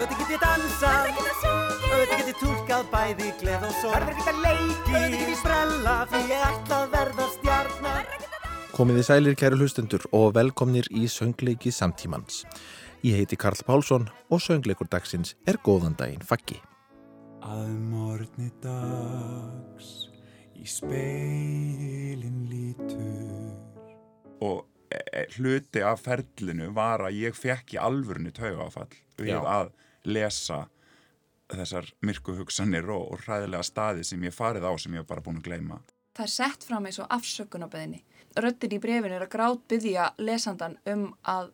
Þetta get ég dansað, þetta get ég tólkað bæði gleð og sorg. Þetta get ég leikið, þetta get ég sprella því ég ætla að verða stjarnar Komiði sælir kæru hlustendur og velkomnir í söngleiki samtímans. Ég heiti Karl Pálsson og söngleikur dagsins er góðan daginn faggi. Að morgni dags í speilin lítur. Og e, hluti af ferlinu var að ég fekk í alvörinu taugafall við Já. að lesa þessar myrku hugsanir og, og hræðilega staði sem ég farið á sem ég hef bara búin að gleyma. Það er sett fram eins og afsökunarbeðinni. Röttin í brefinu er að grát byggja lesandan um að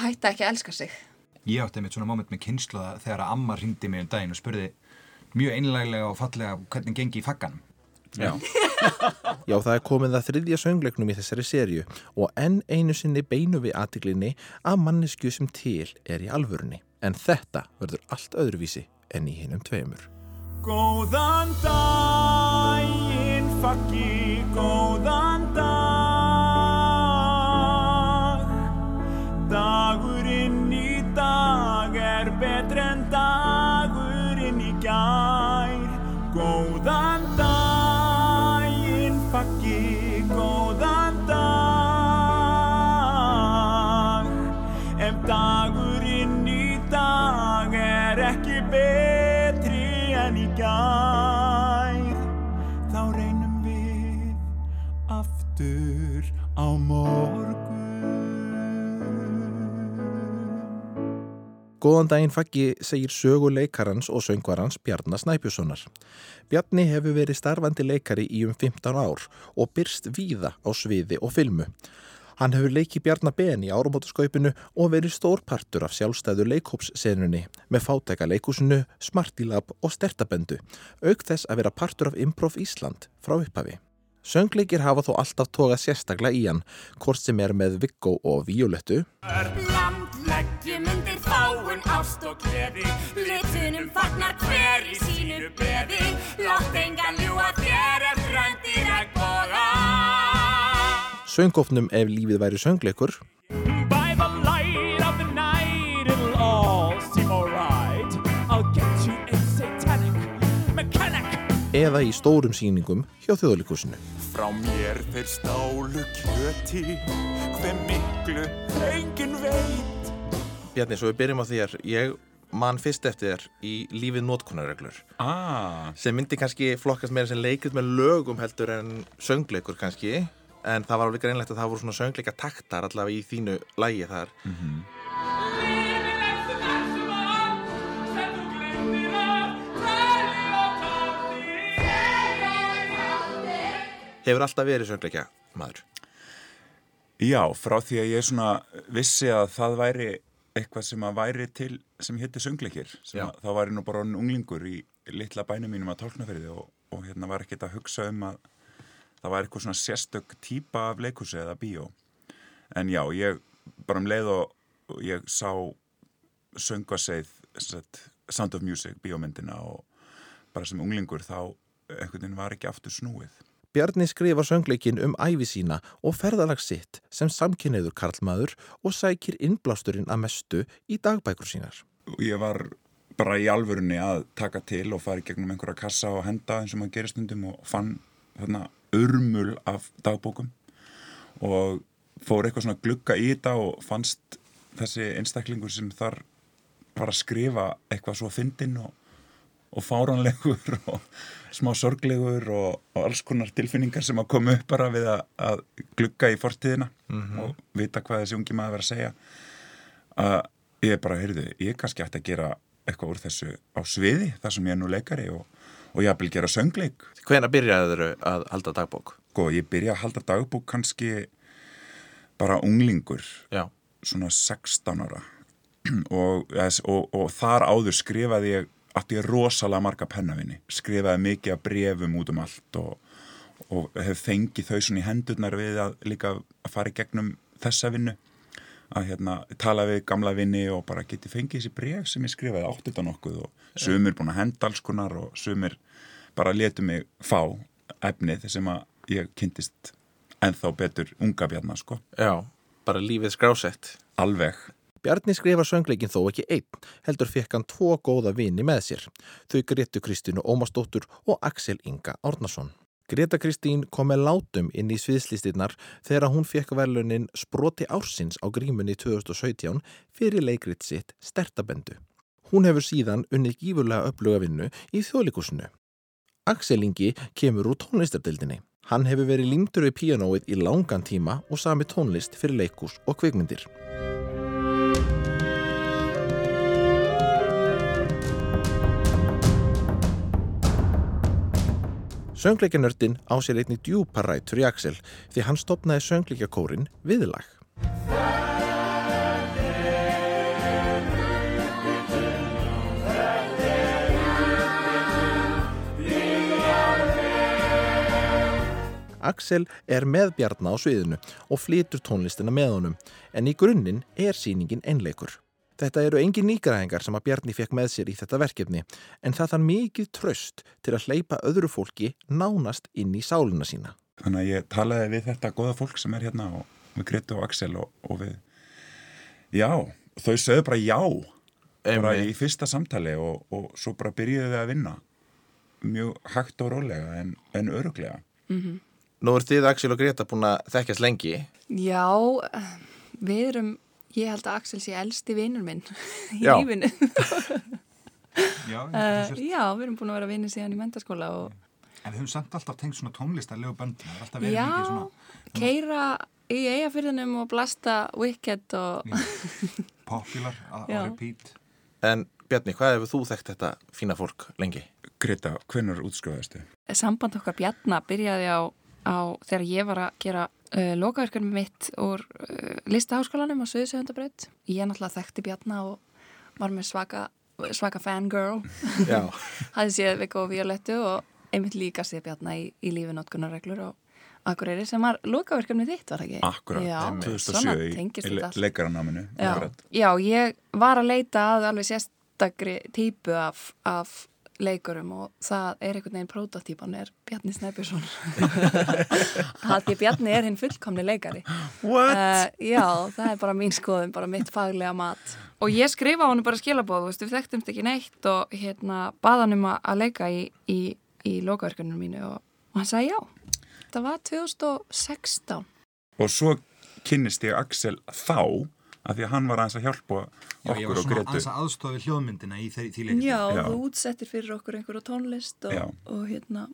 hætta ekki að elska sig. Ég átti einmitt svona moment með kynsluða þegar að amma ringdi mig um daginn og spurði mjög einlæglega og fallega hvernig gengi í fagganum. Já. Já, það er komið að þriðja söngleiknum í þessari serju og enn einu sinni beinu við aðtiglinni að mannesku sem til er í alvörunni. En þetta verður allt öðruvísi en í hinnum tveimur. Góðan daginn, faggi, góðan dag Dagurinn betri en í gær Þá reynum við aftur á morgun Góðan daginn faggi segir sögu leikarans og söngvarans Bjarnar Snæpjussonar. Bjarni hefur verið starfandi leikari í um 15 ár og byrst víða á sviði og filmu. Hann hefur leikið Bjarnar Ben í árumótaskaupinu og verið stór partur af sjálfstæðu leikhópssenunni með fátæka leikúsinu, Smartilab og Stertabendu, auk þess að vera partur af Improv Ísland frá upphafi. Söngleikir hafa þó alltaf tókað sérstaklega í hann, hvort sem er með Viggo og Violettu, Land leggjum undir fáun ást og gleði. Litunum fagnar hver í sínu beði. Látt engan ljúa þér ef fröndir að góða söngofnum ef lífið væri söngleikur, eða í stórum sýningum hjá þjóðleikúsinu. Frá mér þeir stálu kjöti Hver miklu engin veit. Bjarni, svo við byrjum á þér. Ég man fyrst eftir þér í lífið nótkunarreglur Ah, sem myndi kannski flokkast meira sem leikrit með lögum heldur en söngleikur kannski en það var alveg greinlegt að það voru svona söngleika taktar allavega í þínu lægi þar. Hefur alltaf verið söngleika maður. Já, frá því að ég svona vissi að það væri eitthvað sem að væri til sem hétti söngleikir þá væri nú bara unglingur í litla bænum mínum að tólknaferði og, og hérna var ekkert að hugsa um að það væri eitthvað svona sérstök típa af leikursi eða bíó en já, ég bara um leið og, ég sá söngaseið Sound of Music, bíómyndina og bara sem unglingur þá einhvern veginn var ekki aftur snúið Bjarni skrifar söngleikin um æfi sína og ferðalag sitt sem samkynniður karlmaður og sækir innblásturinn að mestu í dagbækur sínar. ég var bara í alvörunni að taka til og fara í gegnum einhverja kassa og henda eins og maður gerir stundum og fann þarna örmul af dagbókum og fór eitthvað svona glugga í þetta og fannst þessi einstaklingur sem þar var að skrifa eitthvað svo fyndinn og, og fáránlegur og smá sorglegur og, og alls konar tilfinningar sem að koma upp bara við að, að glugga í fortíðina og vita hvað þessi ungi maður var að segja. Að ég bara, heyrðu, ég kannski ætti að gera eitthvað úr þessu á sviði þar sem ég er nú leikari og, og vil gera söngleik Hvena byrjaður að halda dagbók? og ég byrja að halda dagbúk kannski bara unglingur Já. svona 16 ára og, og, og þar áður skrifaði ég átti ég rosalega marga pennavinni skrifaði mikið af brefum út um allt og, og hef fengið þau svona í hendurnar við að líka að fara í gegnum þessa vinnu að hérna tala við gamla vinni og bara geti fengið þessi bref sem ég skrifaði átti þetta nokkuð og sumir búin að henda alls konar og sumir bara letu mig fá efnið sem að ég kynntist ennþá betur unga bjarnar sko Já, bara lífið skrásett. alveg Bjarni skrifar söngleikin þó ekki einn, heldur fekk hann tvo góða vini með sér. Þau Gretu Kristínu Ómastóttur og Axel Inga Árnason. Greta Kristín kom með látum inn í sviðslistinnar þegar hún fekk velunin Sproti Ársins á grímunni 2017 fyrir leikrit sitt Stertabendu. Hún hefur síðan unnið gífurlega uppluga vinnu í þjóðleikusinu. Axel Ingi kemur úr tónlistardildinni. Hann hefur verið límtur við píanóið í langan tíma og sami tónlist fyrir leikus og kvikmyndir. Söngleikanördin á sér einni djúpa rætur í Axel því hann stopnaði söngleikakórin viðlag. Axel er með Bjarna á sviðinu og flytur tónlistina með honum en í grunninn er síningin einleikur. Þetta eru engin nýgræðingar sem að Bjarni fekk með sér í þetta verkefni en það þarf mikið tröst til að hleypa öðru fólki nánast inn í sáluna sína. Þannig að ég talaði við þetta goða fólk sem er hérna og við Gretu og Axel og, og við já, þau sögðu bara já bara Einmitt. í fyrsta samtali og, og svo bara byrjuðu við að vinna mjög hægt og rólega en, en öruglega Nú er þið Axel og Greta búin að þekkjast lengi. Já, við erum, ég held að Axel sé elsti vinnur minn í Já. lífinu. Já, Uh, já, við erum búin að vera vinnir síðan í mentaskóla og en við höfum samt alltaf tengt svona tónlistarlegu er alltaf verið já, mikið svona keira í eigafyrðinum og blasta Wicked og popular Já. repeat. En Bjarni, hvað hefur þú þekkt þetta fína fólk lengi? Greta, hvernig útskrifaðistu? samband okkar Bjarna byrjaði á, á þegar ég var að gera uh, lokaverkunum mitt úr uh, listaháskólanum á Suðsöfundabraut. Ég náttúrulega þekkti Bjarna og var með svaka, svaka fangirl. Já. Hafði séð Viggo og Violettu og einmitt líka séð Bjarna í, í lífinótkunarreglur og Akureyri sem var lokaverkefni þitt, var það ekki? Akkurat, Já, 2007 svona í, le leikaranáminu Já, já, ég var að leita að alveg sérstakri típu af, af leikurum og það er einhvern veginn prótatýpan er Bjarni Snæbjörnsson. Það því Bjarni er hinn fullkomni leikari. What? uh, Já, það er bara mín skoðum, bara mitt faglega mat. Og ég skrifa á hann bara skilabóð, við þekktumst ekki neitt og hérna baða hann um að leika í, í, í lokaverkunum mínu og, og hann sagði já. Það var 2016 Og svo kynnist ég Axel þá af því að hann var aðeins að hjálpa Já, ég var okkur og svona Gretu aðeins að aðstofa við hljóðmyndina í því, því leikinu. Já, Já. þú útsettir fyrir okkur einhverju tónlist og, Já. og hérna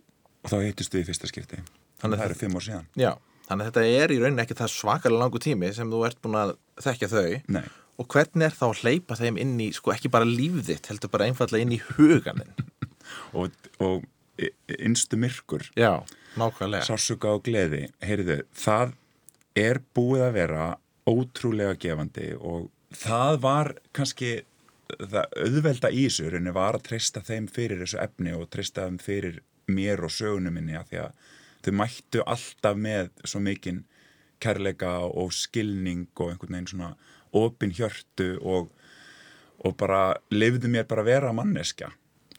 og þá hittist við í fyrsta skipti Þannig að það eru fimm ár síðan Já, þannig að þetta er í rauninni ekki það svakalega langu tími sem þú ert búin að þekkja þau Nei, og hvernig er þá að hleypa þeim inn í, sko ekki bara líf þitt, heldur bara einfallega inn í huganin. og, og innstu myrkur Já, nákvæmlega. sásuga og gleði, heyrðu, það er búið að vera ótrúlega gefandi og það var kannski það auðvelda í þessu rauninni var að treysta þeim fyrir þessu efni og treysta þeim fyrir mér og sögunum minni af því að þau mættu alltaf með svo mikinn kærleika og skilning og einhvern veginn svona opin hjörtu og, og bara lifðu mér bara að vera manneskja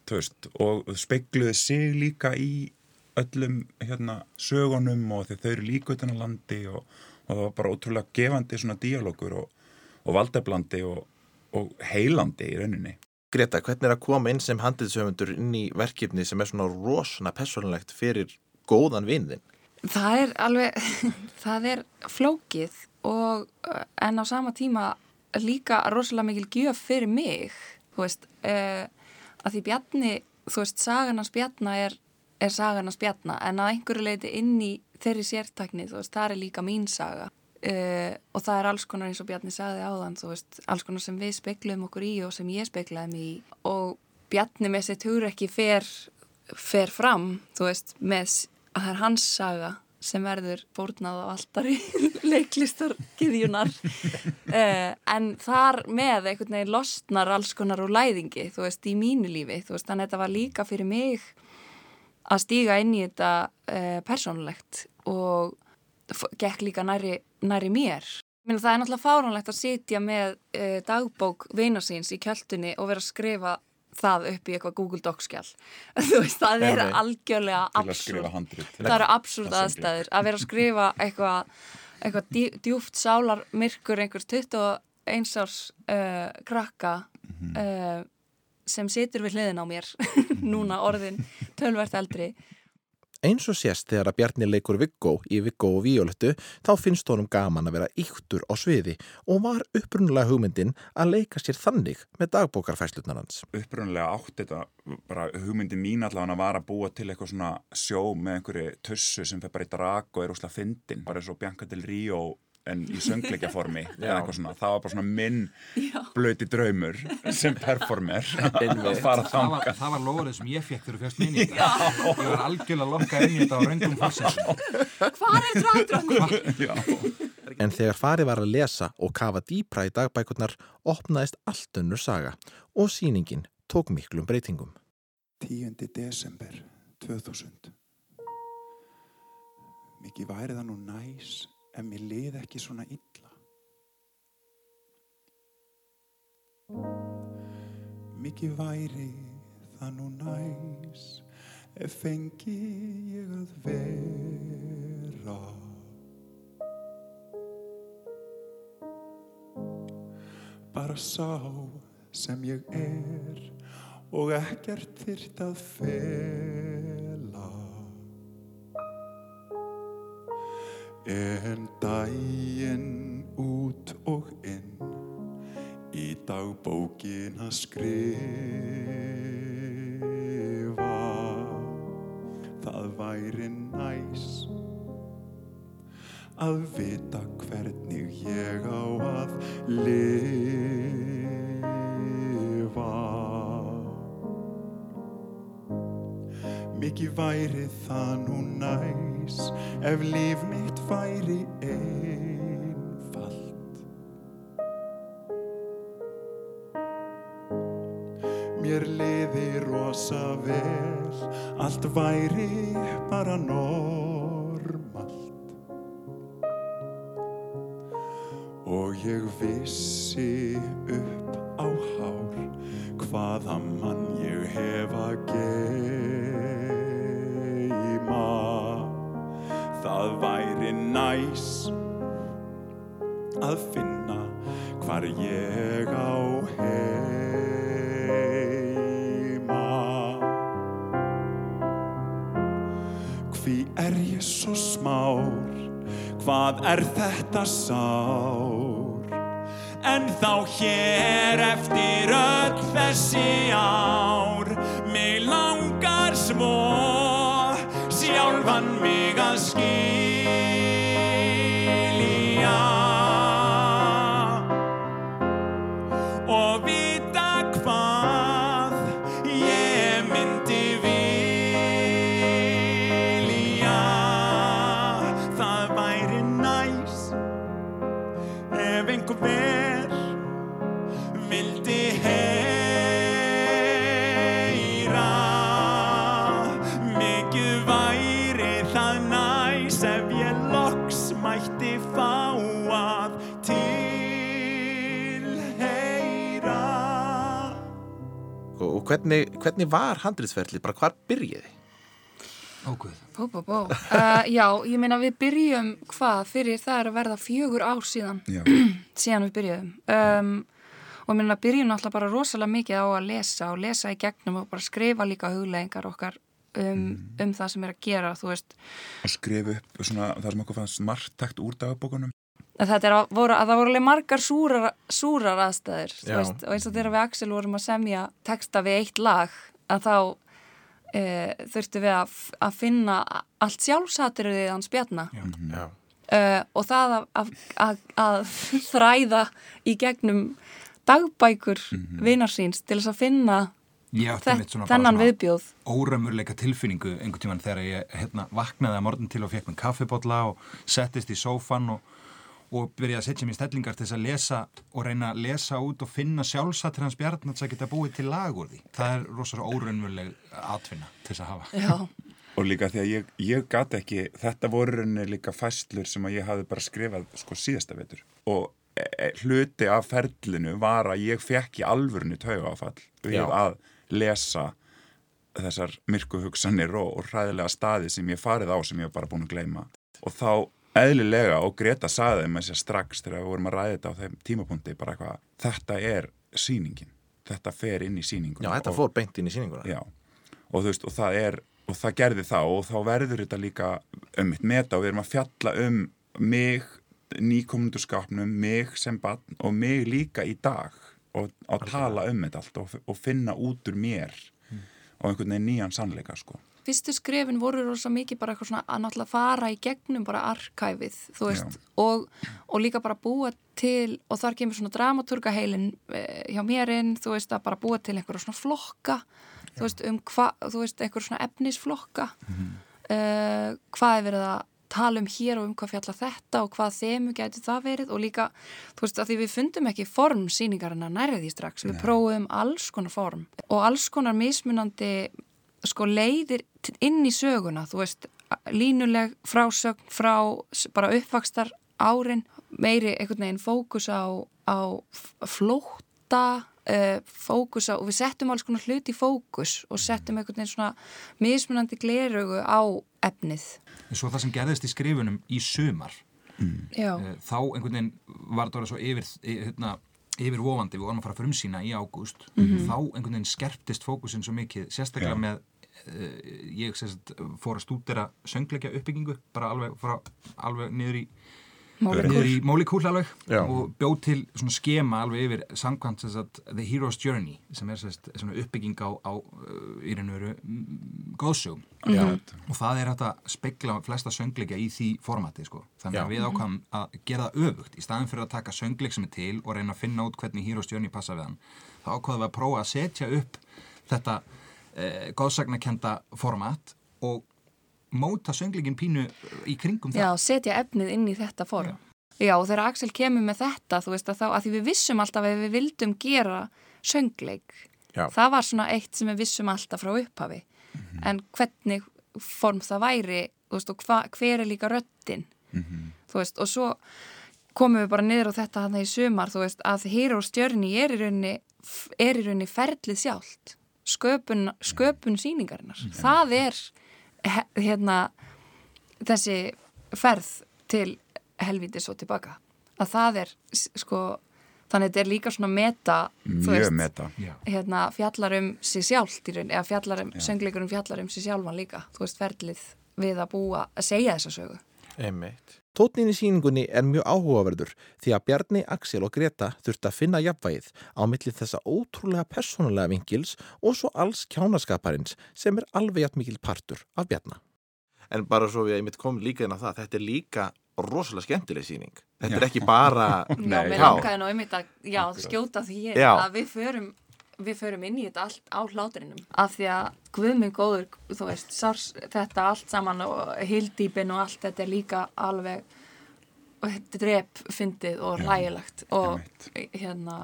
þú veist, og speikluðu sig líka í öllum hérna, sögunum og þau eru líka utan á landi og, og það var bara ótrúlega gefandi svona díalógur og, og valdeblandi og, og heilandi í rauninni. Greta, hvernig er að koma inn sem handliðsöfundur inn í verkefni sem er svona rosana personlegt fyrir góðan vinðin? Það er alveg, það er flókið og uh, en á sama tíma líka rosalega mikil gjöf fyrir mig, þú veist, uh, að því Bjarni, þú veist, sagan hans Bjarna er, er sagan hans Bjarna en að einhverju leiti inn í þeirri sértakni, þú veist, það er líka mín saga. Uh, og það er alls konar eins og Bjarni sagði áðan, þú veist, alls konar sem við speikluðum okkur í og sem ég speiklaði mig í. Og Bjarni með sitt hugur ekki fer, fer fram, þú veist, með að það er hans saga sem verður fórnað á altari leiklistar giðjunar uh, en þar með einhvern veginn losnar alls konar úr læðingi þú veist, í mínu lífi, þú veist, þannig að þetta var líka fyrir mig að stíga inn í þetta uh, persónulegt og gekk líka næri, næri mér. Minna, það er náttúrulega fáránlegt að sitja með uh, dagbók vinasins í kjöldunni og vera að skrifa það upp í eitthvað Google Docs skjál þú veist, það er algjörlega absúrt það eru absúrt aðstæður. Að vera að skrifa eitthvað eitthvað djú- djúpt sálar myrkur einhvers 20 einsárs uh, krakka uh, sem situr við hliðin á mér. Núna orðin tölvert eldri Eins og sést þegar að Bjarni leikur Viggo í Viggo og Víolettu þá finnst honum gaman að vera yktur á sviði og var upprunulega hugmyndin að leika sér þannig með dagbókarfæslutnar hans. upprunlega átti þetta bara hugmyndi mín allavega var að búa til eitthvað svona sjó með einhverju tussu sem fer bara í drag og er úslega fyndin bara eins og Bianca del Rio en í söngleikjaformi það var bara svona minn blöti draumur sem performer að fara var, þanga það var lofrið sem ég fekk þegar þú fjast minni ég var algjörlega lokkað inn í þetta á röngum fórsendum Hvað er dragdrangur? Já. En þegar farið var að lesa og kafa dýpra í dagbækurnar opnaðist allt önnur saga og síningin tók miklum breytingum. 10. desember 2000 Mikið væri það nú næs ef mér lið ekki svona illa. Mikið væri það nú næs ef fengi ég að vera. Bara sá sem ég er og ekkert þyrrt að fela En daginn út og inn í dagbókin að skrifa. Það væri næs að vita hvernig ég á að lifa. Mikið væri það nú næs ef líf mitt væri einfalt. Mér liði rosa vel, allt væri bara normalt. Og ég vissi upp á hár hvaða mann ég hef að Það væri næs að finna hvar ég á heima. Hví er ég svo smár? Hvað er þetta sár? En þá hér eftir öll þessi ár Mig langar svo sjálfan mig að hvernig, hvernig var handriðsferðlið? Bara hvar byrjiði? Óguð Bó, bó, bó. Uh, já, ég meina við byrjum hvað fyrir það er að verða fjögur ár síðan Já. síðan við byrjuðum um, og minna byrjum náttúrulega bara rosalega mikið á að lesa og lesa í gegnum og bara skrifa líka huglegingar okkar um, um það sem er að gera, þú veist og skrifa upp svona, það sem okkur fannst margtækt úr dagbókunum að þetta er að, voru, að það voru alveg margar súrar, súrar Já. veist, og eins og þegar við Axel vorum að semja texta við eitt lag að þá e, þurftum við að, að finna allt sjálfsatriðið hans bjarna. Já. uh, og það að, að, að, að þræða í gegnum dagbækur vinar síns til þess að finna bara þennan viðbjóð. óraumurleika tilfinningu einhvern tímann þegar ég hérna, vaknaði að morgun til og fekk mér kaffibotla og settist í sófan og, og byrjaði að setja mér stellingar til þess að lesa og reyna að lesa út og finna sjálfsattir hans bjarnats að geta búið til lag úr því. Það er rosalega óraumurleg atfinna til þess að hafa. Já, og líka því að ég, ég gat ekki þetta voru rauninni líka fæslur sem að ég hafði bara skrifað sko síðasta vetur og e, e, hluti af ferlinu var að ég fekk í alvörinu tauga áfall við að lesa þessar myrku hugsanir og, og hræðilega staði sem ég farið á sem ég var bara búin að gleyma og þá eðlilega og Greta saði þeim að sér strax þegar við vorum að ræða þetta á þeim tímapunkti bara eitthvað, þetta er sýningin, þetta fer inn í sýningun Já, þetta fór beint inn í sýninguna. Já, og veist, og það er og það gerði það og þá verður þetta líka um mitt meta og við erum að fjalla um mig, nýkomundurskapnum mig sem barn og mig líka í dag og að tala um þetta allt og, og finna út úr mér og einhvern veginn nýjan sannleika sko. Fyrstu skrefin voru rosa mikið bara eitthvað svona að náttúrulega fara í gegnum bara arkæfið, þú veist, Já. og, og líka bara búa til, og þar kemur svona dramaturga heilin eh, hjá mérinn, þú veist, að bara búa til einhverja svona flokka, þú veist, um hvað, þú veist, einhverja svona efnisflokka, mm hvað er verið að tala um hér og um hvað fjallar þetta og hvað þemu gæti það verið? Og líka, þú veist, að því við fundum ekki form sýningarinn að nærði því strax, við prófum alls konar form og alls konar mismunandi sko leiðir inn í söguna, þú veist, línuleg frásögn frá bara uppvakstar árin, meiri einhvern veginn fókus á, á f- flótta, uh, fókus á, og við settum alls konar hluti í fókus og settum einhvern veginn svona mismunandi gleraugu á efnið. En svo það sem gerðist í skrifunum í sumar, Já. eh, þá einhvern veginn var þetta svo yfir, eh, hérna, yfir vofandi, við vorum að fara að frumsýna í ágúst, þá einhvern veginn skerptist fókusin svo mikið, sérstaklega Já. með ég sérst fór að stúdera söngleikja uppbyggingu, bara alveg, frá, alveg niður í niður í mólíkúl alveg Já. og bjóð til svona skema alveg yfir samkvæmt þess að The Hero's Journey sem er sérst, svona uppbygging á, á uh, í raun og veru mm, góðsögum Já, og það er hægt að spegla flesta söngleikja í því formati sko. þannig Já. að við ákvæmum að gera það öfugt í staðin fyrir að taka söngleik sem er til og reyna að finna út hvernig Hero's Journey passa við hann þá ákvæðum við að prófa að setja upp þetta eh, góðsagnakenda format og móta söngleikin pínu í kringum það Já, setja efnið inn í þetta form. Já, og þegar Axel kemur með þetta, þú veist að þá, að því við vissum alltaf að við vildum gera söngleik. Já. Það var svona eitt sem við vissum alltaf frá upphafi. En hvernig form það væri, þú veist, og hva, hver er líka röddin, þú veist, og svo komum við bara niður á þetta hann í sumar, þú veist, að Heroes Journey er í rauninni, er í rauninni ferlið sjálft, sköpun, sköpun sýningarinnar. Það er hérna þessi ferð til helvítis og tilbaka. Að það er sko þannig að þetta er líka svona meta þú mjög meta hérna fjallar um sig sjálft í raun eða fjallar um, söngleikurum fjallar um sig sjálfan líka. Þú veist ferlið við að búa að segja þessa sögu. Einmitt. Tótnin í síningunni er mjög áhugaverður því að Bjarni, Axel og Greta þurft að finna jafnvægið á milli þessa ótrúlega persónulega vinkils og svo alls kjánaskaparins sem er alveg jafn mikil partur af Bjarna. En bara svo við einmitt komum líka inn á það, þetta er líka rosalega skemmtileg síning. Þetta er ekki bara... Já, mér já. langaði nú einmitt að já, skjóta því ég Já. að við förum við förum inn í þetta allt á hlátrinum af því að Guð minn góður þú veist, sárs, þetta allt saman og hildýpin og allt þetta er líka alveg og þetta er drep fyndið og hlægilegt og hérna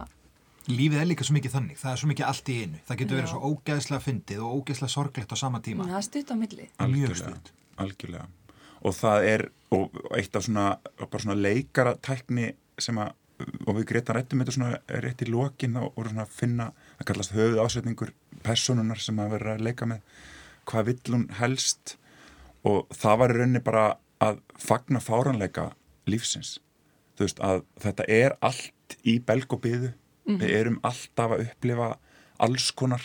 Lífið er líka svo mikið þannig, það er svo mikið allt í einu. Það getur verið Já. svo ógeðslega fyndið og ógeðslega sorglegt á sama tíma. Það er stutt á milli. Algjörlega, stutt. algjörlega. Og það er og og eitt af svona, bara svona leikaratækni sem að og við Greta rættum þetta svona rétt í lokin og voru svona að finna, það kallast höfuð ásetningur personunar sem að vera að leika með. Hvað vill hún helst? Og það var í rauninni bara að fagna fáranleika lífsins. Þú veist að þetta er allt í belg og byðu við erum alltaf að upplifa alls konar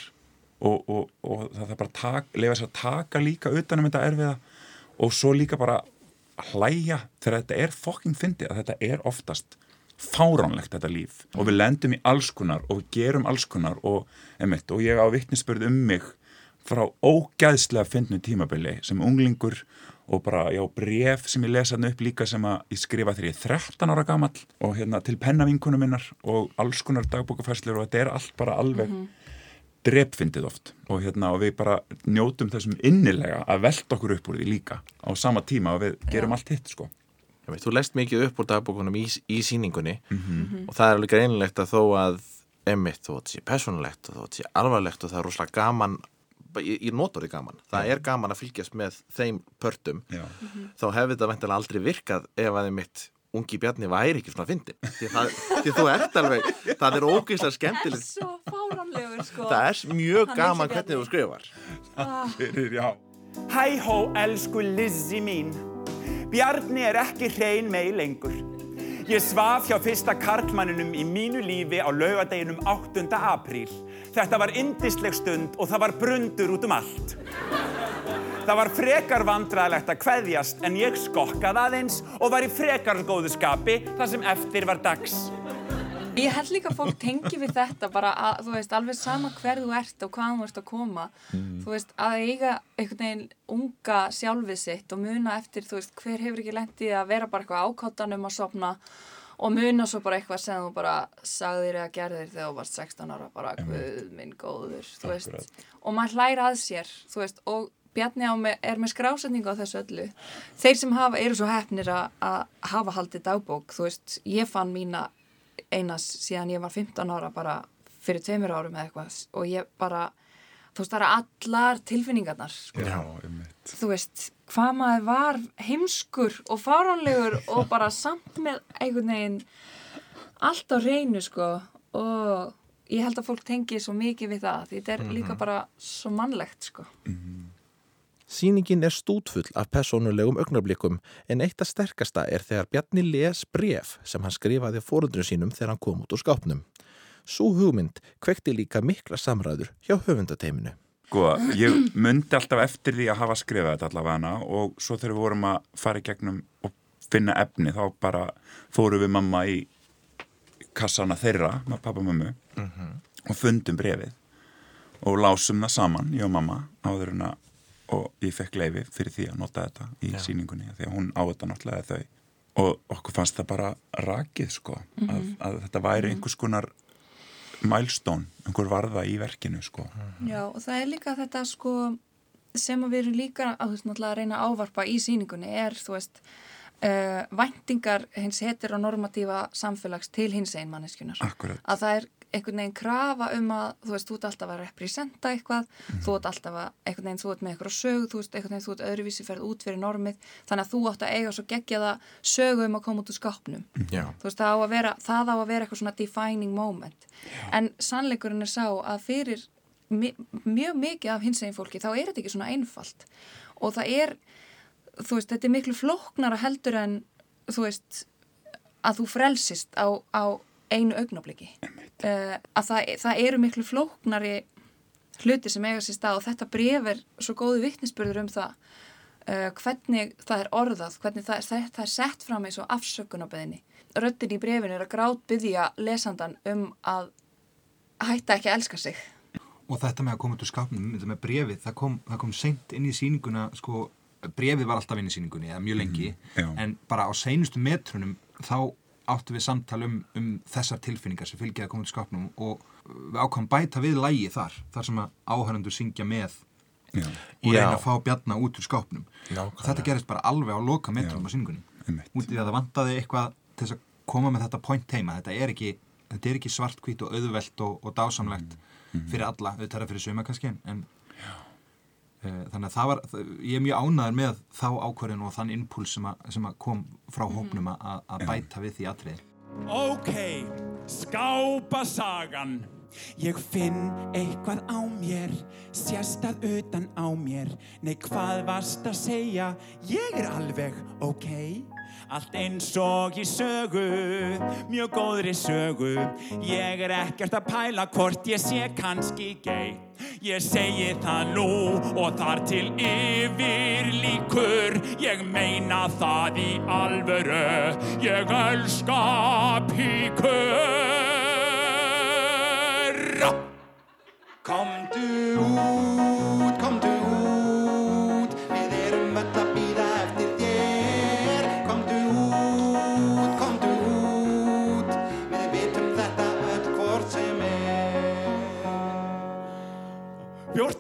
og, og, og það er bara að taka, lefa sér að taka líka utanum þetta erfiða og svo líka bara hlæja þegar þetta er fokking fyndið að þetta er oftast fáránlegt þetta líf. Og við lendum í alls konar og gerum alls konar og, og ég á vittnisspörð um mig frá ógæðslega fyndnu tímabili sem unglingur og bara, já, bref sem ég lesa hann upp líka sem að ég skrifa þegar ég er 13 ára gamall og hérna til pennavinkunum minnar og alls konar dagbókafærslur og þetta er allt bara alveg drepfindið oft. Og hérna og við bara njótum þessum innilega að velta okkur upp úr því líka á sama tíma og við gerum allt hitt sko Einmitt, Þú lest mikið upp úr dagbókunum í, í síningunni og það er alveg greinilegt að þó að emmitt þó að þetta sé persónulegt og að þetta sé alvarlegt og það er rosalega gaman ég, ég notur því gaman, það er gaman að fylgjast með þeim pörtum Já. þá hefði þetta væntanlega aldrei virkað ef að einmitt ungi Bjarni væri ekki svona fyndin því, það, því þú ert alveg það er ógeðslega skemmtilegt svo fáranlegur sko. Það er mjög Hann gaman hvernig þú skrifar. Já. Hæ hó, elsku Lizzie mín Bjarni er ekki hrein mei lengur. Ég svaf hjá fyrsta karlmanninum í mínu lífi á laugadeginum 8. apríl. Þetta var indisleg stund og það var brundur út um allt. Það var frekar vandræðilegt að kveðjast en ég skokkaði aðeins og var í frekar góðu skapi þar sem eftir var dags. Ég held líka að fólk tengi við þetta bara að, þú veist, alveg sama hver þú ert og hvaðan þú ert að koma. Þú veist, að eiga einhvern veginn unga sjálfið sitt og muna eftir, þú veist, hver hefur ekki lendið að vera bara eitthvað ákáttan um að sopna og muna svo bara eitthvað sem þú bara sagðir eða gerðir þegar þú varst 16 ára, bara guð minn góður, þú veist. Og maður hlæra að sér, þú veist, og Bjarni á með, er með skrásetningu á þessu öllu. Þeir sem hafa, eru svo hefnir að hafa haldið dagbók, þú veist, ég fann mína einas síðan ég var 15 ára bara fyrir tveimur árum eða eitthvað og ég bara, þú veist, það eru allar tilfinningarnar, sko. Já, um mitt. Þú veist, hvað maður var heimskur og fáránlegur og bara samt með einhvern veginn allt á reynu, sko, og ég held að fólk tengi svo mikið við það, því þetta er líka bara svo mannlegt, sko. Sýningin er stútfull af personulegum augnablikum en eitt af sterkasta er þegar Bjarni les bref sem hann skrifaði fórundru sínum þegar hann kom út úr skápnum. Sú hugmynd kvekti líka mikla samræður hjá höfundateiminu. Sko, ég myndi alltaf eftir því að hafa skrifað þetta allavega hana og svo þegar við vorum að fara í gegnum og finna efni þá bara fórum við mamma í kassana þeirra með pappa og mömmu og fundum brefið og lásum það saman, ég og mamma áður en að og ég fekk leifi fyrir því að nota þetta í sýningunni því að hún á þetta náttúrulega þau. Og okkur fannst það bara rakið sko að, að þetta væri einhvers konar milestone, einhver varða í verkinu sko. Já, og það er líka þetta sko sem að við erum líka að, að reyna að ávarpa í sýningunni er, þú veist, uh, væntingar hins heteronormatífa samfélags til hins einmanniskunar. Akkurat. Að það er einhvern veginn krafa um að, þú veist, þú ert alltaf að representa eitthvað, þú ert alltaf að, einhvern veginn, þú ert með eitthvað sög, þú veist, einhvern veginn, þú ert öðruvísi ferð út fyrir normið, þannig að þú átt að eiga svo geggjaða sögu um að koma út úr skápnum. Já. Þú veist, það á að vera, það á að vera eitthvað svona defining moment. En sannleikurinn er sá að fyrir mjög mikið af hins eginn fólki, þá er þetta ekki svona einfalt. Og það er, þú veist, þetta er miklu flóknara heldur en, þú veist, að þú frelsist á, á einu augnabliki. Uh, að það, það eru miklu flóknari hluti sem eiga sér stað og þetta bref er svo góðu vittnisspörður um það uh, hvernig það er orðað, hvernig það er, það, það er sett fram eins og afsökunarbeðinni. Röttin í brefinu er að grát byggja lesandan um að hætta ekki að elska sig. og þetta með að koma út úr skápnum, þetta með brefið, það kom, það kom seint inn í sýninguna, sko, brefið var alltaf inn í sýningunni, eða mjög lengi, já. en bara á seinustu metrunum þá áttu við samtal um, um þessar tilfinningar sem fylgja að koma út úr skápnum og við ákvæmum bæta við lægi þar, þar sem að áhörundu syngja með Já, og Já. reyna að fá bjarna út úr skápnum. Nákvæmlega. Þetta gerist bara alveg á loka metrum á einmitt. Út í að það vantaði eitthvað til þess að koma með þetta point heima. Þetta er ekki, þetta er ekki svartkvít og auðvelt og, og dásamlegt fyrir alla, auðvitað fyrir suma kannski en uh, þannig að það var, ég er mjög ánæður með þá ákvörðin og þann impuls sem, sem að kom frá hópnum að, að bæta við því atriði. Ok, skápa sagan. Ég finn eitthvað á mér, sérstað utan á mér. Nei, hvað varst að segja? Ég er alveg ok. Allt eins og í sögu, mjög góðri sögu. Ég er ekkert að pæla hvort ég sé kannski gay. Ég segi það nú og þar til yfir líkur. Ég meina það í alvöru, ég elska píkur. Komdu út,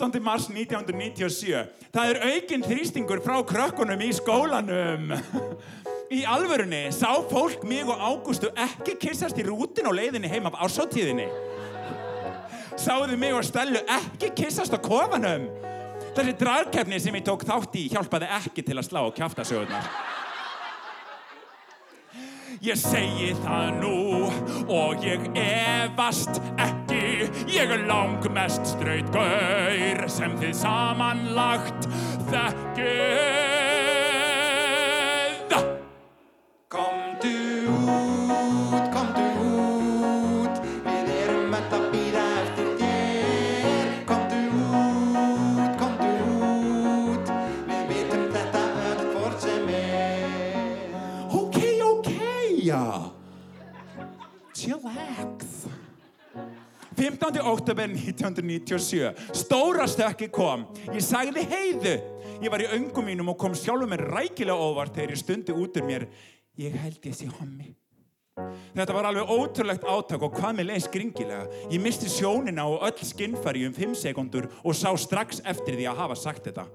14. mars 1997. Það er aukinn þrýstingur frá krökkunum í skólanum. Í alvörunni sá fólk mig og Ágústu ekki kissast í rútin og leiðinni heim af ásáttíðinni. Sáðu mig og Stellu ekki kissast á kofanum. Þessi dragkefni sem ég tók þátt í hjálpaði ekki til að slá á kjaftasögurnar. Ég segi það nú og ég efast ekki Ég er langmest strautgaur sem þið samanlagt þekkið 17. oktober 1997. Stóra stökki kom. Ég sagði heiðu. Ég var í öngum mínum og kom sjálfur mér rækilega óvart þegar ég stundi út úr mér. Ég held ég sé hommi. Þetta var alveg ótrúlegt átak og hvað með leið skringilega. Ég misti sjónina og öll skinnfari um 5 sekundur og sá strax eftir því að hafa sagt þetta.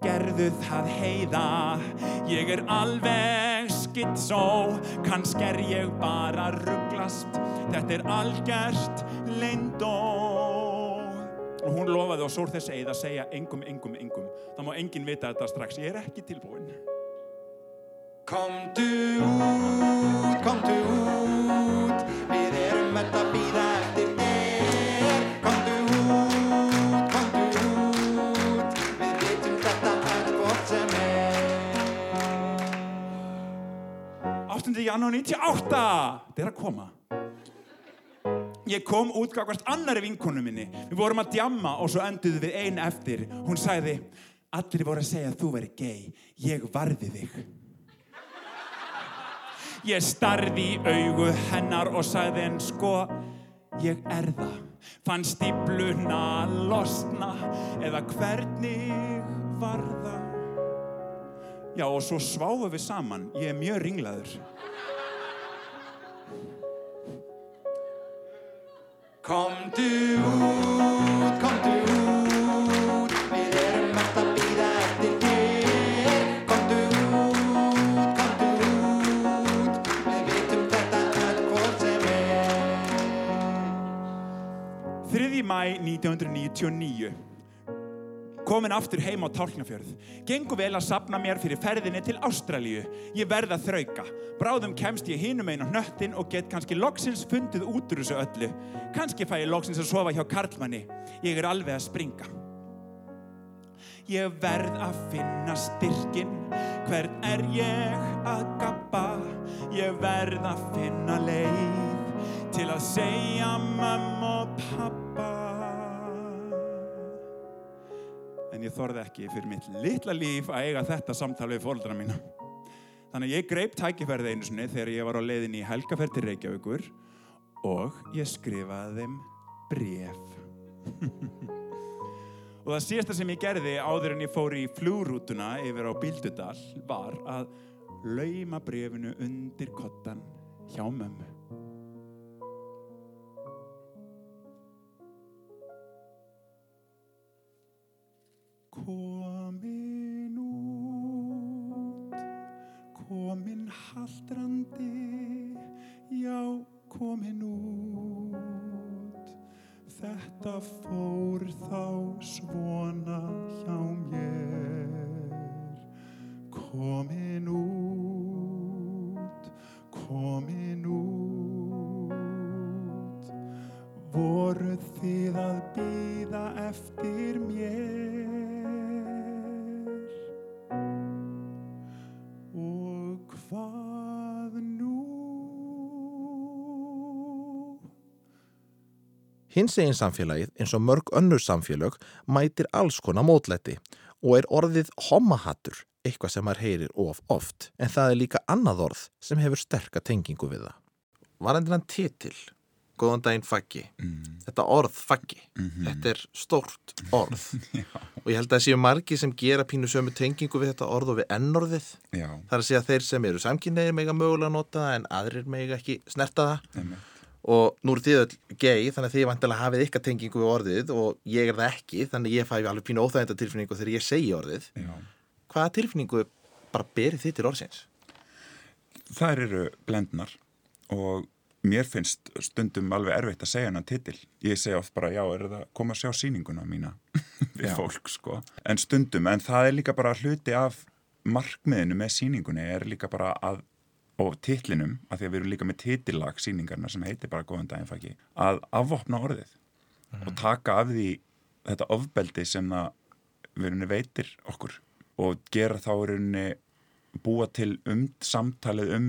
Gerðu það heiða, ég er alveg skitsó, kannski er ég bara rugglast, þetta er algjört leyndó. Og hún lofaði og sór þess eið að segja engum, engum, engum. Það má enginn vita þetta strax, ég er ekki tilbúin. Komdu út, komdu út, janúar 98, þetta er að koma. Ég kom út gagvart annari vinkonu minni. Við vorum að djamma og svo enduðu við ein eftir. Hún sagði, allir voru að segja að þú veri gay. Ég varði þig. Ég starði í augu hennar og sagði en sko, ég er það. Fann stípluna losna eða hvernig var það? Já og svo sváum við saman. Ég er mjög ringlaður. Komdu út, komdu út, við erum öll að býða eftir þér. Komdu út, komdu út, við vitum þetta öll hvort sem er. 3. mæ 1999 Komin aftur heim á Tálknafjörð. Gengur vel að sapna mér fyrir ferðinni til Ástralíu. Ég verð að þrauka. Bráðum kemst ég hinum einn á hnöttin og get kannski loksins fundið út úr þessu öllu. Kannski fæ ég loksins að sofa hjá Karlmanni. Ég er alveg að springa. Ég verð að finna styrkin Hvern er ég að gappa Ég verð að finna leið Til að segja mamma og pappa En ég þorði ekki fyrir mitt litla líf að eiga þetta samtal við fóldra mína Þannig að ég greip tækifærið einu sinni þegar ég var á leiðinni í helgaferð til Reykjavíkur og ég skrifaði þeim bref Og það síðasta sem ég gerði áður en ég fór í flúrútuna yfir á Bíldudal var að lauma brefinu undir kottan hjá mömmu. Komin út, komin haldrandi, já, komin út. Þetta fór þá svona hjá mér. Komin út, komin út. Voruð þið að býða eftir mér? Hvað nú? Hins egin samfélagið, eins og mörg önnur samfélög, mætir alls konar mótlæti og er orðið homahattur, eitthvað sem maður heyrir of oft, en það er líka annað orð sem hefur sterka tengingu við það. Varandi hann titil, góðan daginn faggi, þetta orð faggi, þetta er stórt orð og ég held að það séu margi sem gera pínu sömu tengingu við þetta orð og við ennorðið. Já, Það er að segja þeir sem eru samkynneir mega mögulega nota það en aðrir mega ekki snerta það einmitt. og nú eru þið öll gay þannig að þið vantilega hafið ykkar tengingu við orðið og ég er það ekki þannig að ég fæ alveg pínu óþægenda tilfinningu þegar ég segi orðið Já. hvaða tilfinningu bara berið þið til orðsins? Þær eru blendnar og mér finnst stundum alveg erfitt að segja hennan titil. Ég segi oft bara, já, er það að koma að sjá sýninguna mína við Já. fólk, sko. En stundum, en það er líka bara hluti af markmiðinu með sýningunni er líka bara að, og titlinum, að því að við erum líka með titillag sýningarna sem heitir bara góðan daginn fæki, að afvopna orðið og taka af því þetta ofbeldi sem það verðinni veitir okkur og gera þá verðinni búa til um samtalið um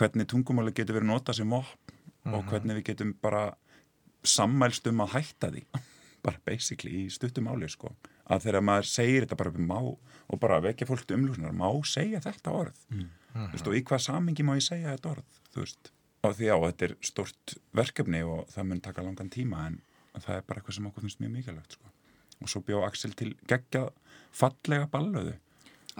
hvernig tungumáli getur verið notað sem opn og hvernig við getum bara sammælst um að hætta því bara basically í stuttum máli sko. að þegar maður segir þetta bara má, og bara vekja fólk til umlúsnar má segja þetta orð mm. veist, og í hvað samingi má ég segja þetta orð þú veist og því já, þetta er stort verkefni og það mun taka langan tíma en það er bara eitthvað sem okkur finnst mjög mikilvægt sko. og svo bjó Axel til geggjað fallega ballöðu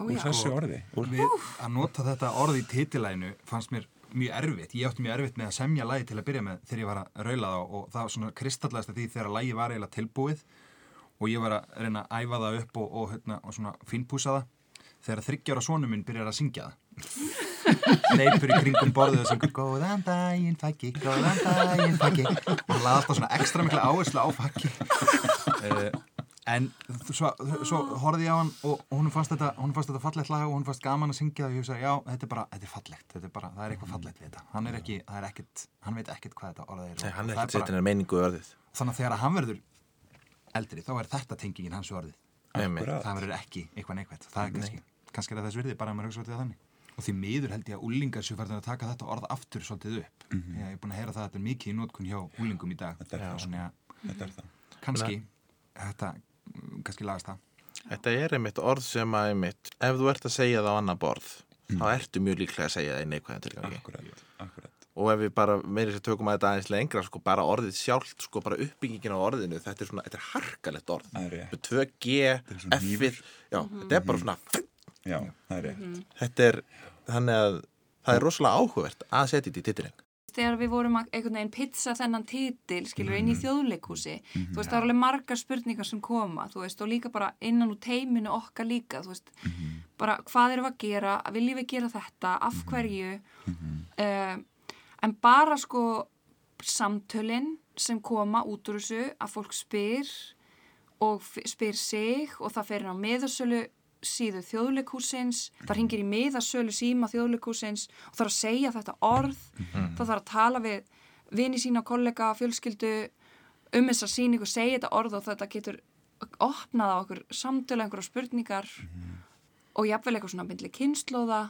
úr já. þessu orði. úr, Við, að nota þetta orð í titilænu fannst mér mjög erfitt. Ég átti mjög erfitt með að semja lagi til að byrja með þegar ég var að raula það og það var svona kristallaðist að því þegar lagi var eiginlega tilbúið og ég var að reyna að æfa það upp og, og, hérna, og svona fínpúsa það. Þegar þryggjára sonum minn byrjar að syngja það. Leipur í kringum borðið og syngur góðan daginn fæki, góðan daginn fæki og laði alltaf svona ekstra mikla áherslu á fæki uh, en svo, svo horfði ég á hann og hún fannst þetta, þetta fallegt lag og hún fannst gaman að syngja það og ég hugsaði já, þetta er bara, þetta er fallegt þetta er bara, það er eitthvað fallegt við þetta. Hann er ekki, það er ekkit, hann veit ekkit hvað þetta orðið er Nei, hann er ekkert setjað neina meiningu orðið. þannig að þegar hann verður eldri þá er þetta tengingin hans orðið. Akkurat. það verður ekki eitthvað neikvægt það er kannski, kannski er það þess virði bara að maður hugsa það þannig. Og því miður held ég að úlingar séu færðin að taka þetta orð aftur svolítið upp. Ég er búin að heyra það að þetta er mikið í nótkun hjá úlingum í dag. Þetta er það, sko. að kannski þetta, mm, kannski lagast það Þetta er einmitt orð sem að einmitt, ef þú ert að segja það á annar borð, þá ertu mjög líklega að segja það í neikvæðan tilgangi. akkurat, akkurat Og ef við bara meiri sér tökum að þetta aðeins lengra, sko, bara orðið sjálft, sko, bara uppbyggingin á orðinu, þetta er svona, þetta er harkalegt orð. Það er rétt. Með 2G, er svona F-ið, já, þetta er bara svona, já, það er rétt þetta er, þannig að það er rosalega áhugavert að setja þetta í titilinn. Þegar við vorum að einhvern veginn pizza þennan titil, skilur, inn í þjóðleikúsi þú veist, það er alveg margar spurningar sem koma, þú veist, og líka bara innan úr teiminu okkar líka, þú veist bara hvað erum við að gera, viljum við gera þetta af hverju uh, en bara sko samtölin sem koma út úr þessu að fólk spyr og spyr sig og það fer inn á miðasölu síðu þjóðleikúsins, það ringir í miðasölu síma þjóðleikúsins og þarf að segja þetta orð, það þarf að tala við vini sína, kollega, fjölskyldu um þessa síningu, segja þetta orð og þetta getur opnað á okkur samtölu, einhverja spurningar og jafnvel eitthvað svona myndli kynnslóða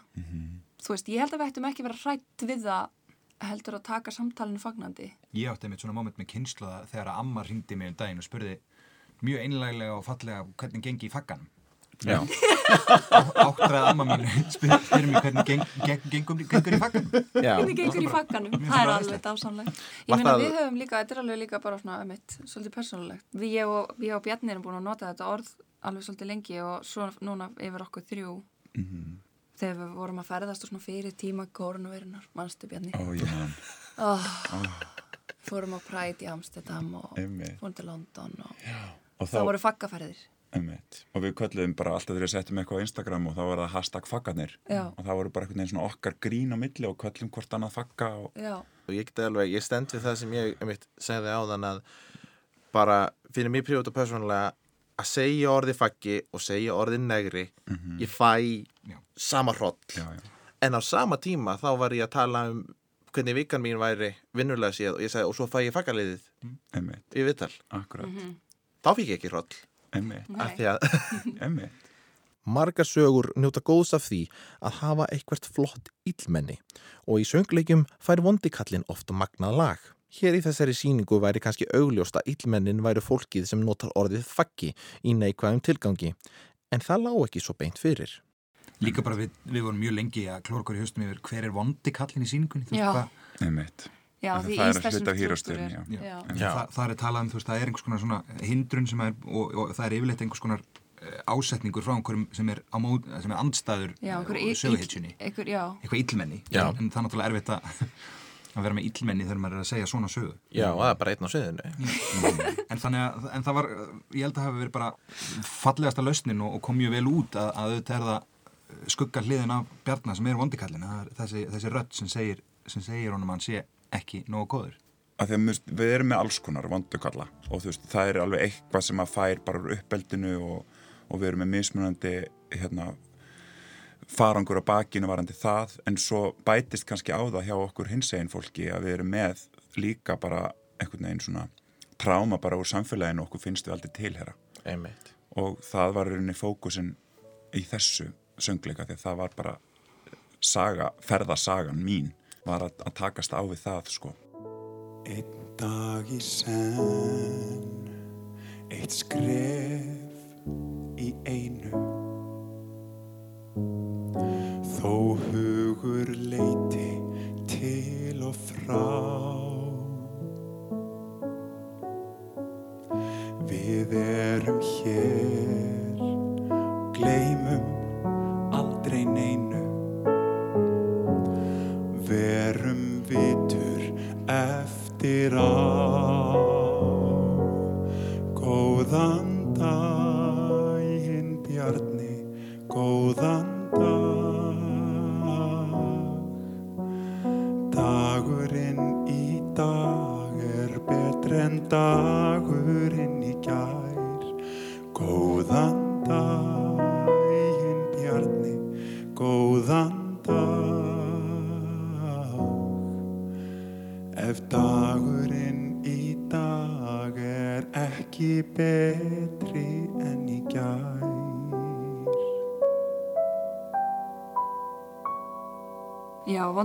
þú veist, ég held að við ættum ekki vera hrætt við það heldur að taka samtalinu fagnandi. Ég átti einmitt svona moment með kynnslóða þegar að amma ringdi mig um daginn og spurði mjög einlæglega og fallega hvernig gengi í fagganum Já. að amma mín spyr, spyr mér hvernig geng, geng, gengum, gengur í fagganum. Já, hvernig gengur í fagganum, Mér það er alveg dásamlegt. Ég meina við höfum líka, þetta er alveg líka bara svona ömitt, svolítið persónulegt. Við ég og, ég og Bjarni erum búin að nota þetta orð alveg svolítið lengi og svo núna yfir okkur þrjú þegar við vorum að ferðast og svona fyrir tíma koronavirunar, mannstu Bjarni? Ó, ég man, oh, fórum á Pride í Amsterdam og fórum til London og og það þá voru faggaferðir Einmitt. og við kölluðum bara alltaf þegar við settum eitthvað á Instagram og þá var það hashtag faggarnir. Og það voru bara einhvern veginn svona okkar grín á milli og köllum hvort annað fagga og og ég get alveg, ég stend við það sem ég einmitt, segði á þann að bara fyrir mér prívat og persónulega að segja orði faggi og segja orði negri ég fæ Já. sama já, en á sama tíma þá var ég að tala um hvernig vikan mín væri vinnulega séð og ég sagði og svo fæ ég faggaliðið einmitt, í viðtal. Akkurat. Þá fikk ég ekki hroll einmitt, af því að einmitt Margar sögur njóta góðs af því að hafa eitthvert flott illmenni og í söngleikjum fær vondikallin oft magnað lag. Hér í þessari síningu væri kannski augljóst að illmennin væri fólkið sem notar orðið faggi í neikvæðum tilgangi en það lá ekki svo beint fyrir. líka bara við, við vorum mjög lengi að klóra okkur í haustum yfir hver er vondi kallin í síningunni Já. hvað- einmitt já það í er hluti af. En Já. Það, það er talað um, þú veist, það er einhvers konar svona hindrun sem er, og, og það er yfirleitt einhvers konar eh, ásetningur frá einhverjum sem er, á mót, sem er andstæður eh, söguhitsjunni, eitthvað illmenni Já. en það er náttúrulega erfitt að, að vera með illmenni þegar maður er að segja svona sögu Já, og það er bara einn á sviðinu. en þannig að, en það var ég held að hafa verið bara fallegasta lausnin og, og kom mjög vel út að, að auðvitað er það skugga hliðin af Bjarnar sem er vondikallin, það þessi, þessi rödd sem segir, sem segir honum að hann sé ekki nógu góður. Að því að finnst- við erum með alls konar vondukalla og þú veist, það er alveg eitthvað sem að fær bara úr uppeldinu og, og við erum með mismunandi hérna, farangur á bakinu varandi það en svo bætist kannski á það hjá okkur hinsegin fólki að við erum með líka bara einhvern veginn svona tráma bara úr samfélaginu og okkur finnst við aldrei tilhera Einmitt. og það var rauninni fókusin í þessu söngleika því að það var bara saga, ferðasagan mín var að, að takast á við það sko Einn dag í senn, eitt skref í einu. Þó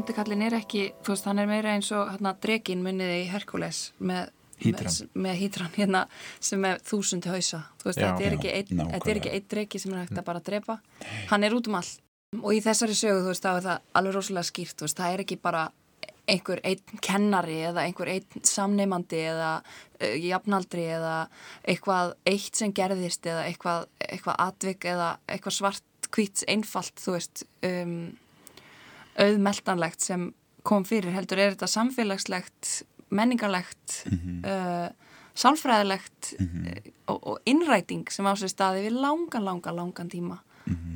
vondikallin er ekki, þú veist, hann er meira eins og hérna drekin munniði í Herkules með hýtran hérna sem er þúsundi hausa. Þú veist, Já. þetta er ekki er einn dreki sem er hægt að bara drepa. Hann er út um all og í þessari sögu, þú veist, þá er það alveg rosalega skýrt þú veist, það er ekki bara einhver einn kennari eða einhver einn samneimandi eða uh, jafnaldri eða eitthvað eitt sem gerðist eða eitthvað, eitthvað atvik eða eitthvað svart hvít einfalt, þú veist um, auðmeltanlegt sem kom fyrir heldur er þetta samfélagslegt, menningarlegt uh, sálfræðilegt uh, og, og innræting sem á sér staði við langan, langan, langan tíma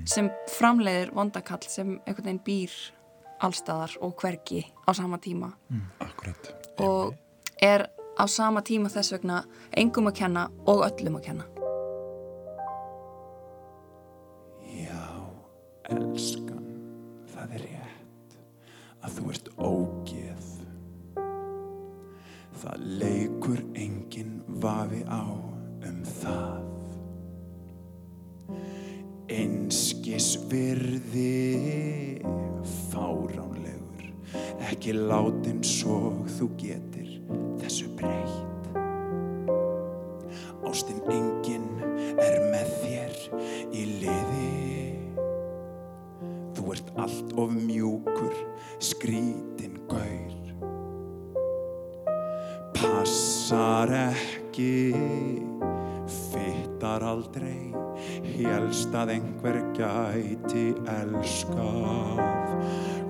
sem framleiðir vondakall sem einhvern veginn býr allstaðar og hvergi á sama tíma. Akkurat. og er á sama tíma þess vegna engum að kenna og öllum að kenna. Já, rétt að þú ert ógeð. Það leikur enginn vafi á um það. Einskis virði fáránlegur, ekki látin svo þú getur þessu breytt. Ástin enginn er með þér í liði. Allt of mjúkur, skrítin gaur. Passar ekki, fittar aldrei, helst að einhver gæti elskað.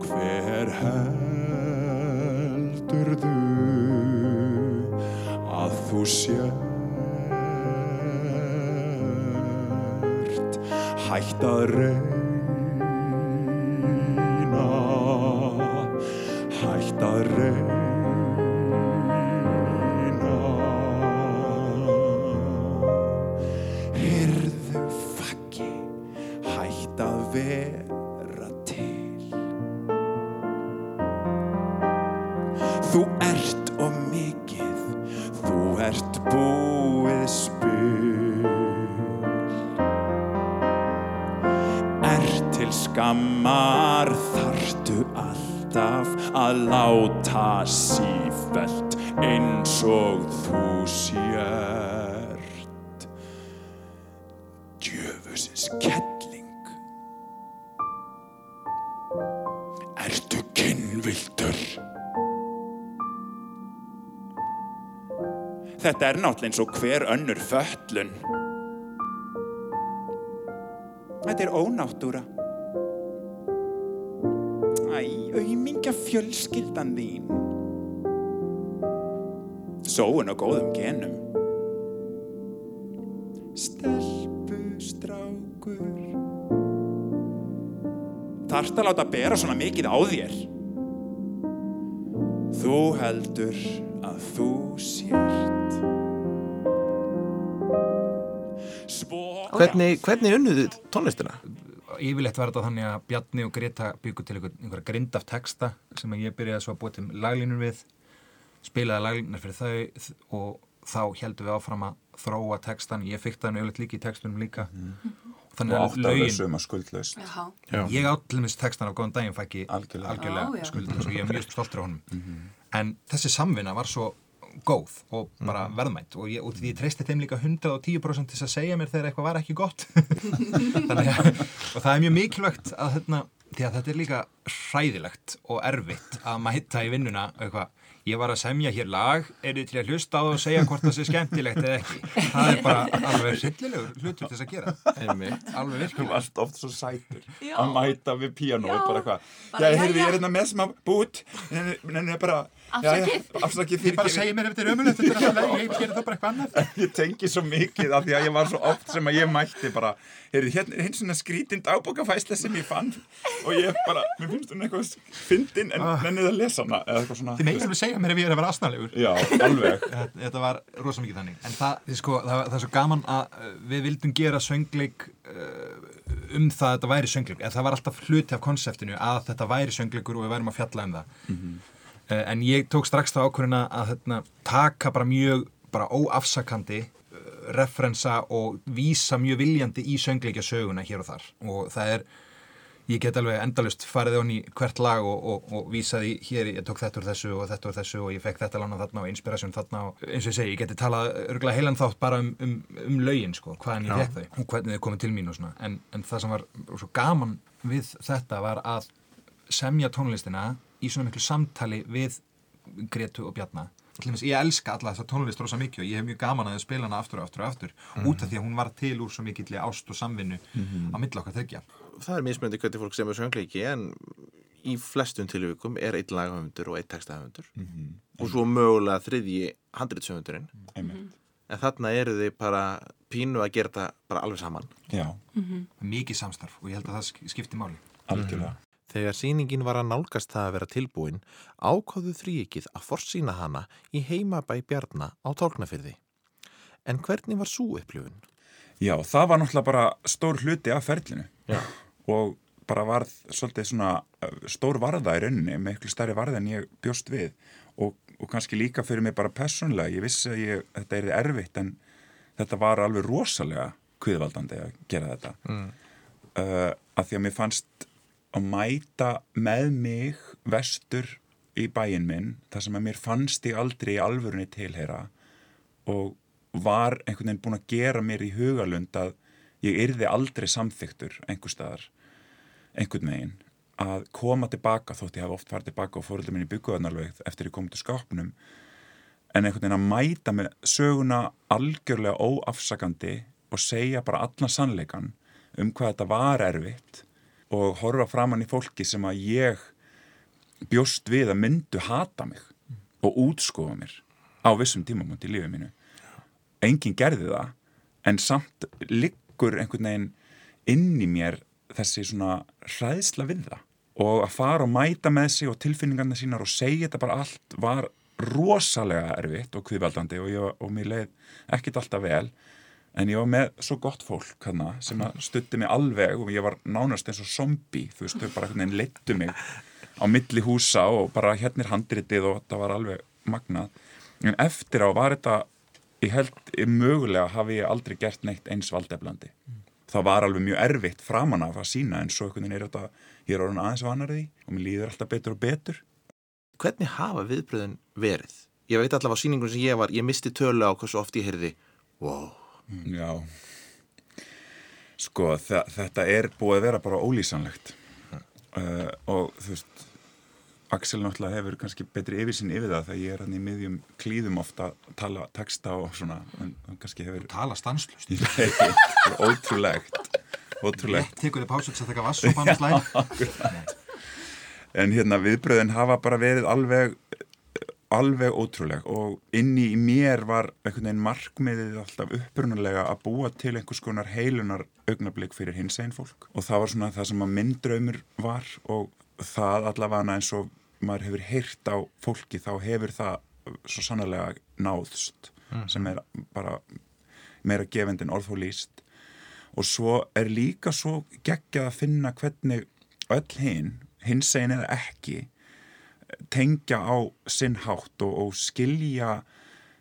Hver heldur þú að þú sért hætt að reyna hætt Þetta er náttúrulega eins og hver önnur föllun. Þetta er ónáttúra. Æ, auðmingja fjölskyldan þín. Sóun og góðum genum. Stelpu strákur. Þarft að láta bera svona mikið á þér. Þú heldur að þú sért. Svo... Hvernig, hvernig unnuðu tónlistina? Yfirleitt var þetta þannig að Bjarni og Greta byggu til einhver, einhverja grind af texta sem að ég byrjaði svo að búa til laglínur við spilaði laglínunar fyrir þau og þá heldum við áfram að þróa textan, ég fikk það yfirleitt líka í textunum líka. Og þannig að lögin um ég átlumis textan af góðan daginn fækki Algjörlega. Já. skuldin og ég er mjög stoltur á honum en þessi samvinna var svo góð og bara verðmætt og ég, og því ég treysti þeim líka 110% til að segja mér þegar eitthvað var ekki gott Þannig, að- og það er mjög mikilvægt að hérna, því að þetta er líka hræðilegt og erfitt að mæta í vinnuna eitthvað, ég var að semja hér lag, er þið til að hlusta á það og segja hvort það sé skemmtilegt eða ekki. Það er bara alveg hryllilegur hlutur til þess að gera. Alveg Þú virkilega. varst oft svo sætur Já. að mæta við píanóið Já. bara eitthvað Já, heyrðu, ég er hérna með smá bút en en ég bara Afsakið. Ég bara fyrir segi mér ef þetta er ömulegt, þetta er alltaf leið, ég gerir það bara eitthvað annað. Ég tengi svo mikið af því að ég var svo oft sem að ég mætti bara Heyrðu, hérna er hins svona skrítind ábókafæsla sem ég fann og ég bara, mér finnst hún eitthvað fyndin en nennið að lesa hana eða eitthvað svona Þið megin alveg segja mér ef ég er að vera asnalegur. Já, alveg Þetta- var rosa mikið þannig. En það, sko, það, það er svo gaman að uh, við vildum gera söngleik uh, um það að þetta væri söngleik. En það var alltaf hluti af konseptinu að þetta væri söngleikur og við værum að fjalla um það. uh, en ég tók strax þá ákvörðina að hérna, taka bara mjög bara óafsakandi uh, referensa og vísa mjög viljandi í söngleikja söguna hér og þar. Og það er ég get alveg endalust farið onni í hvert lag og, og, og vísaði hér, ég tók þetta úr þessu og þetta úr þessu og ég fekk þetta lána þarna og inspirasjón þarna og eins og ég segi, ég geti talað örgulega heilan þátt bara um, um, um lögin sko, hvaðan ég fekk þau og hvernig þau komið til mín og svona en, en það sem var svo gaman við þetta var að semja tónlistina í svona miklu samtali við Gretu og Bjarna. Til dæmis, ég elska alla þessa tónlist rosa mikið og ég hef mjög gaman að þau spila hana aftur og aftur og aftur út af því að hún var til úr svo mikill ást og samvinnu á milli okkar þryggja Það er mismunandi hvernig fólk semur söngleiki en í flestum tilvíkum er einn lagahöfundur og einn textahöfundur. Og svo mögulega þriðji handritsöfundurinn en þarna eru þið bara pínu að gera þetta bara alveg saman. Já, mikið samstarf og ég held að það sk- skipti máli. Algjörlega Þegar sýningin var að nálgast það að vera tilbúin ákváðu þrýikið að forsýna hana í heimabæ Bjarna á tálknafyrði. En hvernig var svo upplifun? Já, það var náttúrulega bara stór hluti af ferlinu Já. og bara varð svolítið svona uh, stór varða í rauninni, miklu stærri varða en ég bjóst við og, og kannski líka fyrir mig bara personlega, ég vissi að ég, þetta er erfitt en þetta var alveg rosalega kviðvaldandi að gera þetta mm. uh, að því að mér fannst að mæta með mig vestur í bæinn minn þar sem að mér fannst ég aldrei í alvörunni tilheyra og var einhvern veginn búin að gera mér í hugalund að ég yrði aldrei samþyktur einhver staðar, einhvern veginn. Að koma tilbaka þótt ég hafa oft farið tilbaka og fóröldum minn í byggjaðanalveg eftir ég kom til skápnum en einhvern veginn að mæta með söguna algjörlega óafsakandi og segja bara allan sannleikan um hvað þetta var erfitt og horfa framann í fólki sem að ég bjóst við að myndu hata mig og útskofa mér á vissum tímamóti í lífið mínu. Enginn gerði það en samt liggur einhvern veginn inn í mér þessi svona hræðsla við það og að fara og mæta með sig og tilfinningarna sínar og segja þetta bara allt var rosalega erfitt og kviðvaldandi og, og mér leið ekkit alltaf vel en ég var með svo gott fólk hana, sem stutti mig alveg og ég var nánast eins og zombi þú veist, þau bara leittu mig á milli húsa og bara hérna er handritið og það var alveg magnað. En eftir á var þetta ég held mögulega hafi ég aldrei gert neitt eins valdeflandi. Það var alveg mjög erfitt framan af að sína en svo einhvern veginn er þetta ég er orðin aðeins vanar því og mér líður alltaf betur og betur. Hvernig hafa viðbröðin verið? Ég veit allavega á sýningun sem ég var, ég misti tölu á hversu oft ég heyrði wow, Já. Sko þetta er búið að vera bara ólýsanlegt. Uh, og þú veist Axel náttúrulega hefur kannski betri yfirsinn yfir það þegar ég er hann í miðjum klíðum ofta að tala texta og svona en kannski hefur tala stanslust ótrúlegt. Ótrúlegt. Tekur þið til að taka vass og fann slæð en hérna viðbröðin hafa bara verið alveg alveg ótrúleg og inni í mér var einhvern veginn markmiðið alltaf upprunalega að búa til einhvers konar heilunar augnablík fyrir hins einn fólk. Og það var svona það sem að minn draumur var og það allavega eins og maður hefur heyrt á fólki þá hefur það svo sannlega náðst sem er bara meira gefend en orð og líst og svo er líka svo geggjað að finna hvernig öll hinn, hins einn eða ekki tengja á sinn hátt og, og skilja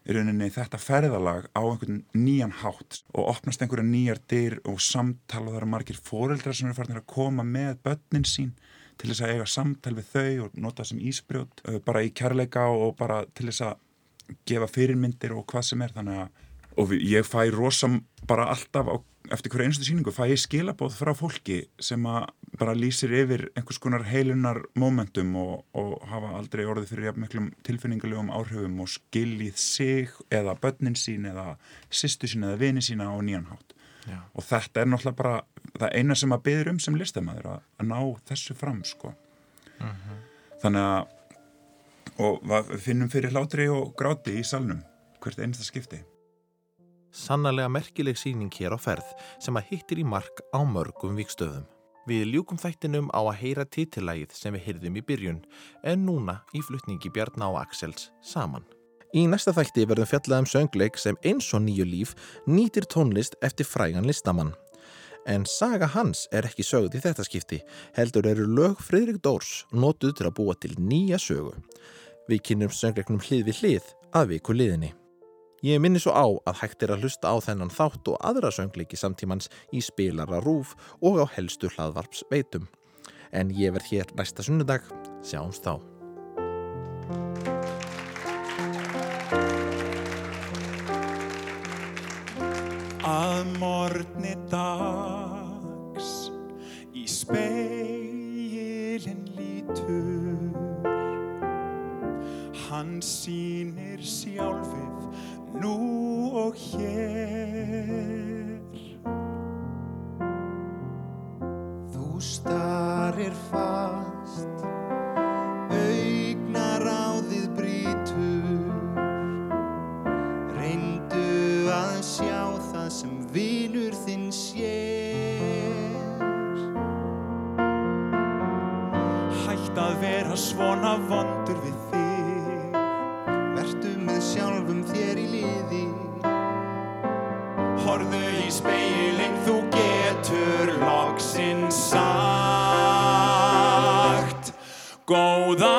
rauninni þetta ferðalag á einhvern nýjan hátt og opnast einhverja nýjar dyr og samtala og það eru margir foreldrar sem eru farin að koma með börnin sín til þess að eiga samtal við þau og nota sem ísbrjót bara í kærleika og bara til þess að gefa fyrirmyndir og hvað sem er þannig að og ég fæ rosa bara alltaf á, eftir hverju einstu síningu fæ ég skilabóð frá fólki sem að bara lýsir yfir einhvers konar heilunar momentum og, og hafa aldrei orðið fyrir jafn miklum tilfinningulegum áhrifum og skiljið sig eða börnin sín eða sýstu sín eða vini sína á nýjan hátt. Já. og þetta er náttúrulega bara það eina sem að byður um sem listamæður að, að ná þessu fram sko. Þannig að og finnum fyrir hlátri og gráti í salnum hvert einasta skipti Sannarlega merkileg síning hér á ferð sem að hittir í mark á mörgum vikstöðum. Við ljúkum þættinum á að heyra titillægið sem við heyrðum í byrjun en núna í flutningi Bjarna og Axels saman. Í næsta þætti verðum fjallað um söngleik sem eins og nýju líf nýtir tónlist eftir frægan listamann. En saga hans er ekki sögð í þetta skipti, heldur eru lög Fridrik Dórs notuð til að búa til nýja sögu. Við kynum söngleiknum hlið við hlið að viku liðinni. Ég minni svo á að hægt er að hlusta á þennan þátt og aðra söngleiki samtímans í spilara rúf og á helstu hlaðvarps veitum. En ég verð hér næsta sunnudag. Sjáumst þá. að morgni dags í speilin lítur hann sýnir sjálfið nú og hér. Þú starir fast Augnaráðið brýtur. Reyndu að sjá það sem vinur þinn sér. Hætt að vera svona vondur við þig. Vertu með sjálfum þér í Horðu í speilin, þú getur loksinn sagt Góðan